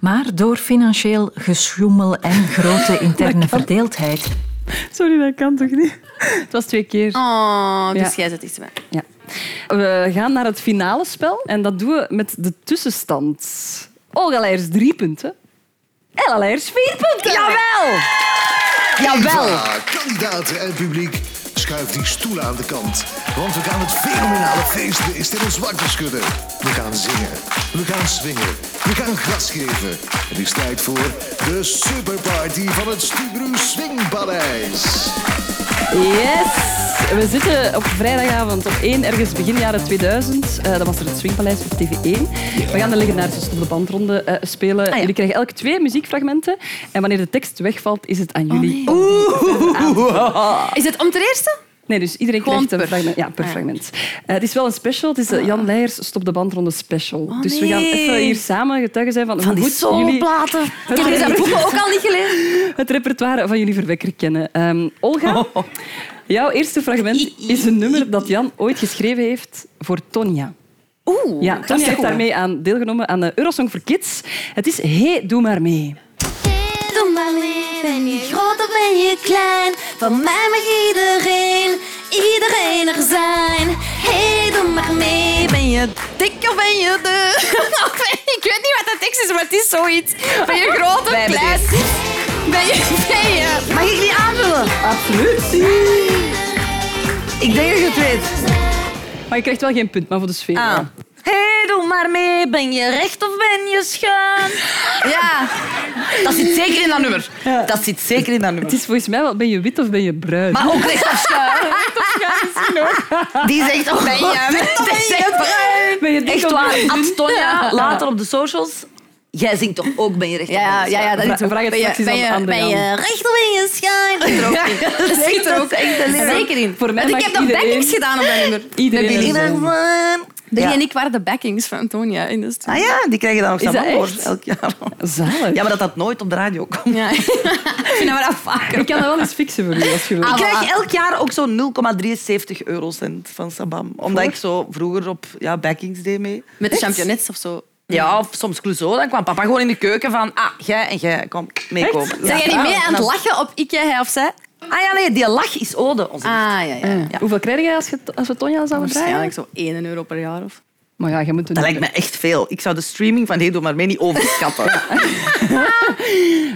Maar door financieel gesjoemel en grote [LAUGHS] interne verdeeldheid Sorry, dat kan toch niet? Het was twee keer. Oh, dus Ja. jij zit iets bij. Ja. We gaan naar het finale spel en dat doen we met de tussenstand. Olga Leijers drie punten. Ella Leijers vier punten. Jawel! Jawel! Eva, kandidaten en publiek, schuif die stoelen aan de kant. Want we gaan het fenomenale feestbeest in ons wakker schudden. We gaan zingen, we gaan swingen, we gaan gas geven. Het is tijd voor de superparty van het Stubru Swingpaleis. Yes! We zitten op vrijdagavond op 1, ergens begin jaren 2000. Eh, dat was er het Swingpaleis op TV1. We gaan de legendarische de Bandronde eh, spelen. Jullie krijgen elk twee muziekfragmenten. En wanneer de tekst wegvalt, is het aan jullie. te vullen. Is het om ten eerste? Nee, dus iedereen Gewoon krijgt een fragment. Ja, per Ah, ja. fragment. Eh, het is wel een special. Het is de Jan Leijers Stop de Bandronde special. dus we gaan nee. even hier samen getuigen zijn van, Van die het, [LAUGHS] Ik heb deze boeken ook al niet gelezen. het repertoire van jullie verwekker kennen. Ehm, Olga, jouw eerste fragment is een nummer dat Jan ooit geschreven heeft voor Tonja. Oeh, Ja, Tonja heeft daarmee aan deelgenomen aan de Eurosong for Kids. Het is Hey, doe maar mee. Ben je groot of ben je klein? Van mij mag iedereen, iedereen er zijn. Hey, doe maar mee, ben je dik of ben je de... [LAUGHS] ik weet niet wat de tekst is, maar het is zoiets. Ben je groot of Wij klein? Ben je... Ben je... Mag ik die aanvullen? Absoluut. Ik denk dat je het weet. Maar je krijgt wel geen punt, maar voor de sfeer. Ah. Ja. Hey, doe maar mee. Ben je recht of ben je schuin? Ja. Dat zit zeker in dat nummer. Dat zit zeker in dat nummer. Het is volgens mij wel, ben je wit of ben je bruin? Maar ook recht of schuin. [LAUGHS] Die zegt ook, ben je wit of ben je bruin? Ben je Echt waar. Antonia, Ja. later op de socials. Jij zingt toch ook ben je recht of ben Ja, je ja, ja, dat is vraag Ben je, ben je, ben je recht of ben je schuin? Dat zit er ook in. Dat zit er ook echt Zeker in. Voor mij Want ik heb nog iedereen- backings gedaan op dat nummer. Iedereen Ja. en ik waren de backings van Antonia in de studio. Ah ja, die krijgen dan ook samen echt? elk jaar. Zalig. Ja, maar dat dat nooit op de radio komt. Ja. [LAUGHS] ik vind dat we dat vaker. Ik kan dat wel eens fixen voor u, als je wilt. Ik krijg elk jaar ook zo'n 0,73 eurocent van Sabam. Omdat Voor? ik zo vroeger op ja, backings deed mee. Met de championets of zo. Ja, of soms Clouseau. Dan kwam papa gewoon in de keuken van... Ah, jij en jij, kom meekomen. Zijn jij niet mee aan het lachen op ik, jij, hij of zij? Ah ja, nee, die lach is ode. Onze Ah, ja, ja. Ja. Hoeveel krijg jij als, je, als we Tonja zouden Waarschijnlijk vragen? zo 1 euro per jaar. Of... Maar ja, je moet Dat lijkt me echt veel. Ik zou de streaming van Hey Doe Maar Mee niet overschatten. [LAUGHS]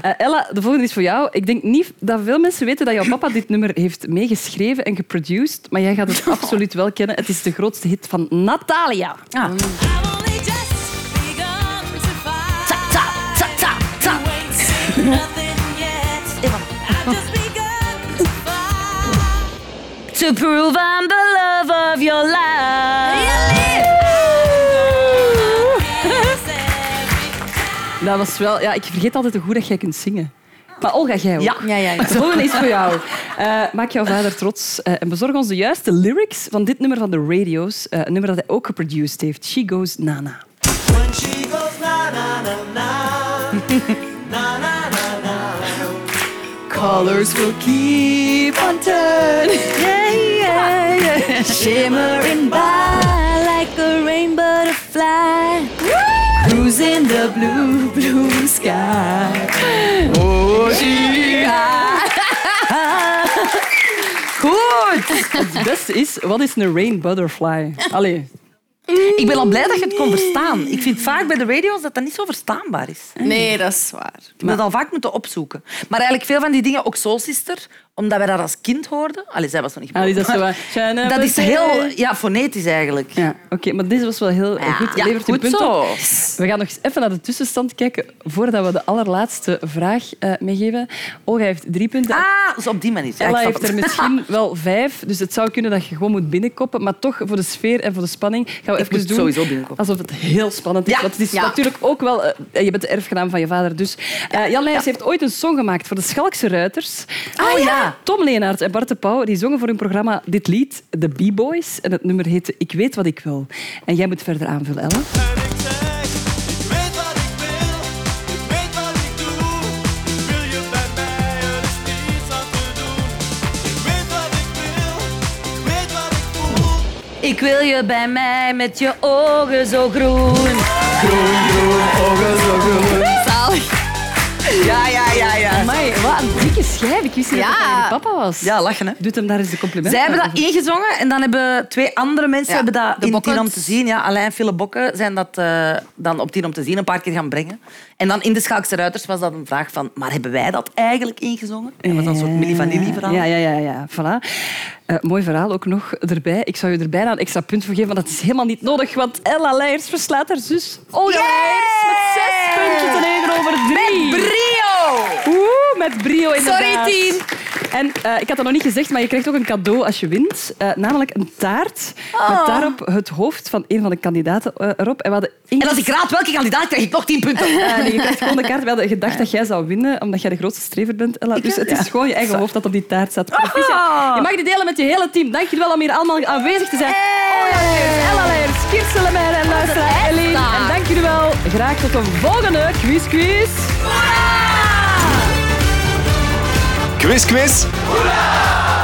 Eh, Ella, de volgende is voor jou. Ik denk niet dat veel mensen weten dat jouw papa dit nummer heeft meegeschreven en geproduced, maar jij gaat het [LAUGHS] absoluut wel kennen. Het is de grootste hit van Natalia. Ah. To prove I'm the love of your life. Dat was wel... Ja, ik vergeet altijd hoe goed dat jij kunt zingen. Maar Olga, jij ook. Ja. Ja, ja, ja. De volgende is voor jou. Eh, maak jouw vader trots eh, en bezorg ons de juiste lyrics van dit nummer van de radio's. Eh, een nummer dat hij ook geproduced heeft. She Goes Nana. Colors will keep on turning. Yeah, yeah, yeah. Shimmering by like a rainbow butterfly. Cruising the blue, blue sky. Oh, she [LAUGHS] Goed! [LAUGHS] Beste is, wat is een rain butterfly? Allee. Ik ben al blij dat je het kon verstaan. Ik vind vaak bij de radio's dat dat niet zo verstaanbaar is. Nee, dat is waar. Ik heb dat al vaak moeten opzoeken. Maar eigenlijk veel van die dingen, ook Soul Sister, omdat wij dat als kind hoorden. Allee, zij was nog niet Ah, is dat maar Dat is heel ja, fonetisch eigenlijk. Ja, oké, maar deze was wel heel Ja. goed. Ja, Levert goed punten zo. op. We gaan nog eens even naar de tussenstand kijken voordat we de allerlaatste vraag eh, meegeven. Olga heeft drie punten. Ah, dus op die manier. Ella heeft er misschien [LAUGHS] wel vijf, dus het zou kunnen dat je gewoon moet binnenkoppen. Maar toch, voor de sfeer en voor de spanning, gaan we Ik even doen alsof het heel spannend is. Ja. Want het is natuurlijk ook wel... eh, je bent de erfgenaam van je vader, dus... eh, Jan Leijers heeft ooit een song gemaakt voor de Schalkse Ruiters. Ah, ja. Tom Leenaert en Bart de Pauw die zongen voor hun programma dit lied, The B-Boys. En het nummer heette Ik weet wat ik wil. En jij moet verder aanvullen, Ella. Ik wil je bij mij met je ogen zo groen. Groen, groen, ogen zo groen. Ja, ja, ja, ja. Amai, wat een dikke schijf. Ik wist niet dat je papa was. Ja, lachen hè. Doet hem daar eens de complimenten. Zij hebben dat ingezongen en dan hebben twee andere mensen Ja, hebben dat de in Bokkens. Tien om te zien. Ja, Alain en Philip Bokken zijn dat eh, dan op Tien om te zien een paar keer gaan brengen. En dan in de Schaakse Ruiters was dat een vraag van, maar hebben wij dat eigenlijk ingezongen? Dat was dan een soort Milli Vanilli verhaal. Ja, ja, ja. ja. Voilà. Eh, mooi verhaal ook nog erbij. Ik zou je er bijna een extra punt voor geven, maar dat is helemaal niet nodig, want Ella Leijers verslaat haar zus Olga Leijers met zes puntjes tegenover drie. Met Oeh, met brio inderdaad. Sorry, Tien. En eh, ik had dat nog niet gezegd, maar je krijgt ook een cadeau als je wint. Eh, namelijk een taart Oh. met daarop het hoofd van een van de kandidaten eh, erop. En, we hadden En als ik raad welke kandidaat, krijg ik nog tien punten. Nee, je krijgt gewoon de kaart. We hadden gedacht dat jij zou winnen, omdat jij de grootste strever bent, Ella. Dus het is gewoon je eigen hoofd dat op die taart staat. Ah. Je mag die delen met je hele team. Dank jullie wel om hier allemaal aanwezig te zijn. Olga Leijers, Ella Leijers, en luisteraar Eline. En dank jullie wel. Graag tot een volgende Quiz Quiz. Quiz, quiz! Hurra!